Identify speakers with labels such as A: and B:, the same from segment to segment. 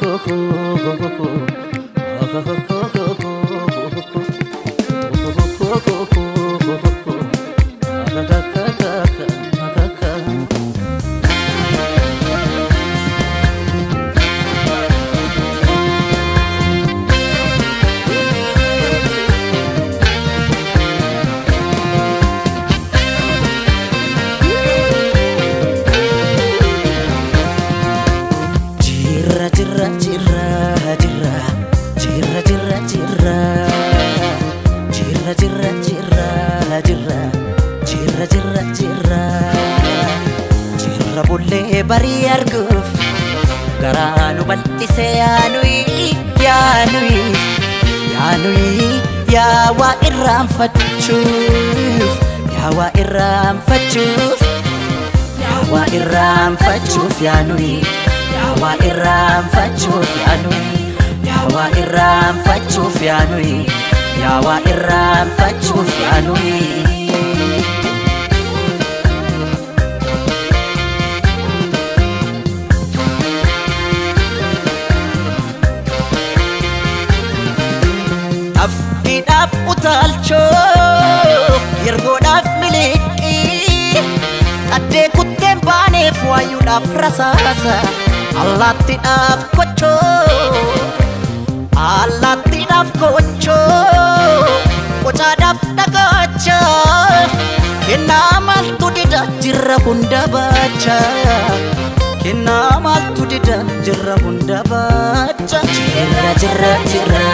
A: ほほほほほほほほ jirra bullee barii arguuf garaa nu bal'isee yaanuyi yaanuyi yaanuyi yaa waa irraanfachuuf yaa waa irraanfachuuf yaa waa irraanfachuuf yaanuyi yaa waa irraanfachuuf yaanuyi yaa waa irraanfachuuf yaanuyi yaa waa irraanfachuuf yaanuyi. Utaalchoo yergoodhaaf miliqii qaddee kutteen baaneef waayuudhaaf rasaasa allaattiidhaaf kochoo allaattiidhaaf kochoo qocaadhaaf dhagacha kennaa maaltu dida jirra hunda baacha kennaa maaltu dida jirra hunda baacha jirra jirra jirra jirra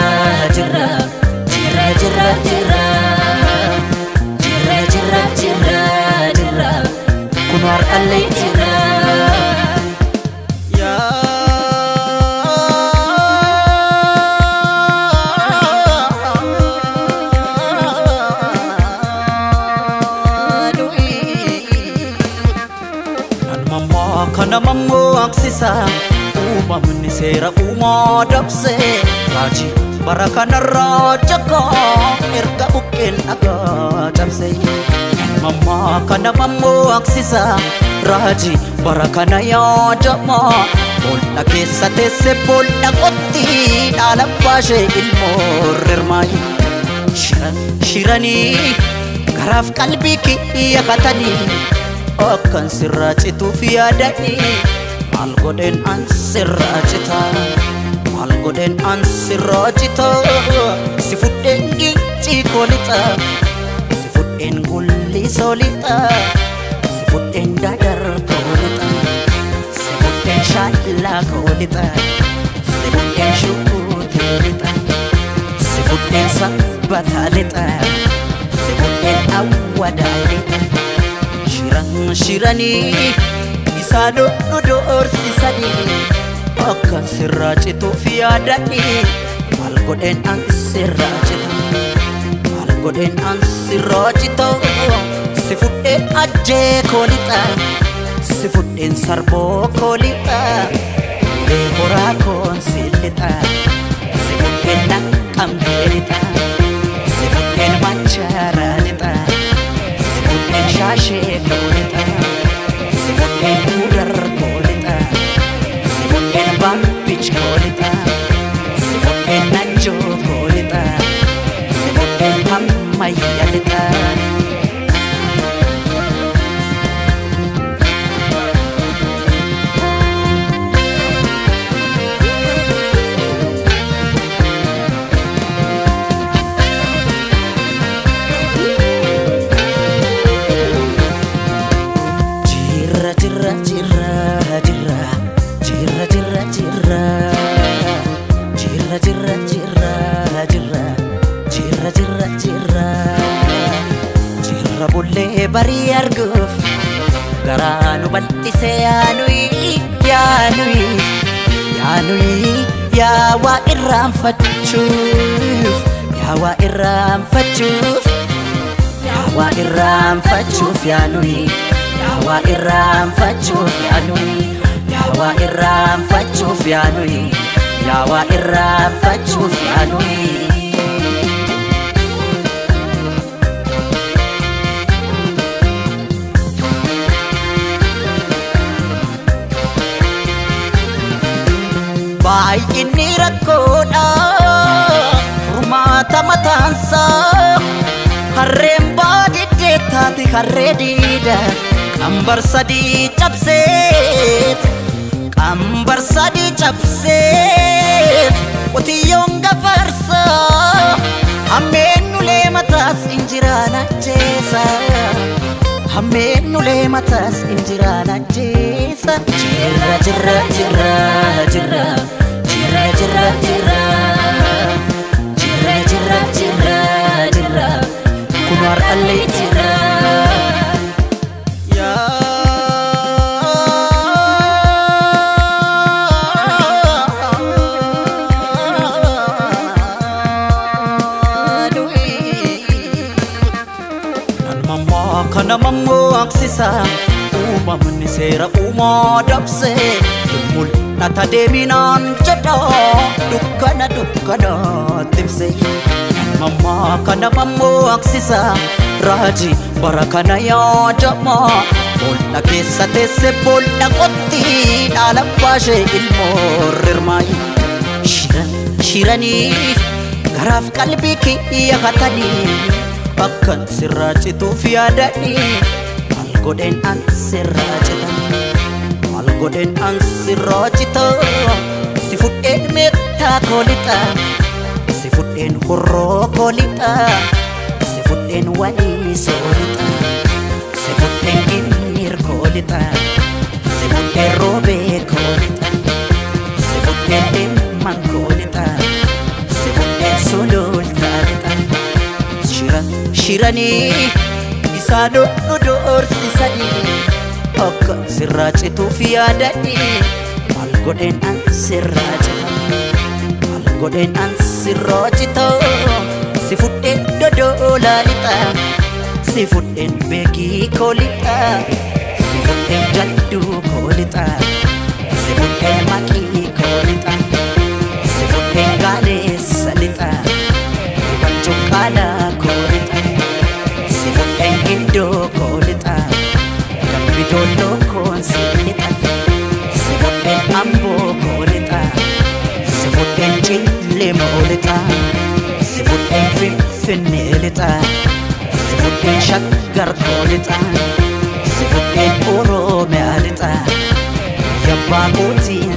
A: mammoaqsisa uumamni seera uumaa dabse raajii bara kanarraa jakaa erga buqqeen dhagaa cabse mammaa kana mammoaqsisa raajii bara kana yaadamaa boolla keessa teesse boolla qotti dhaala baashee ilmoo rirmaayi shiran shiranii garaaf qalbii kiyyakatanii akkan sirraa cituuf yaadanii maal godheen an sirraa cita maal godheen an sirraa cita si fudheen giccii koolixa si fudheen gulli soolixa si fudheen dadar koolixa si fudheen shaallaa koolixa si fudheen shukuutee lixa si fudheen sabbataa lixa si fudheen awwadaa lixa shiran shiranii isaan nu doorsisanii akka sirraa cituuf yaadanii maal godheen an sirraa cita maal godheen an sirraa cita si fudheen ajjee koolixa si fudheen sarboo koolixa ulee horaa koon si lixa si fudheen naqqambee lixa bullee barii arguuf garaa nu bal'isee yaanuyi yaanuyi yaanuyi yaa waa irraanfachuuf yaa waa irraanfachuuf yaa waa irraanfachuuf yaanuyi yaa waa irraanfachuuf yaanuyi yaa waa irraanfachuuf yaanuyi yaa waa irraanfachuuf yaanuyi. Baay'inni rakkoodha. Furmaata mataansaa harreen baadiddee taate harree diida. Qambar sadii cabseet qambar sadii cabseet. Qotiyyoon gafarsa hammeennulee mataas injiraan ajjeesa hammeennulee mataas injiraan ajjeesa jirra jirra jirra jirra jirra jirra jirra jirra jirra jirra jirra kun har'allee jirra mammoaqsisa uumamni seera uumaa dabse mul'ata deeminaan jedha dukkana dukkana timse. Mammaa kana mammoaqsisa raajii bara kana yaadama boolla keessa teesse boolla qotti dhaala baashee ilmoo rirmaayi shiran shiranii garaaf qalbii kiyya hatanii akkan sirraa cituuf yaadanii godheen an sirraa cita maal godheen an sirraa cita si fudheen meettaa koolixa si fudheen horroo koolixa si fudheen walii soolixa si fudheen innir koolixa si fudheen roobee koolixa si fudheen dhimman koolixa si fudheen sulultaa lixa shiran shiranii isaan nu doorsisanii akka sirraa cituuf yaadanii maal godheen an sirraa cita maal godheen an sirraa cita si fudheen dodoolaa lixa si fudheen beekii koolixa si fudheen jadduu koolixa si I'm me all the time. See what they drinking me all the time. See what they shot guard the time. See what they pour me all the time. Your bamboo tea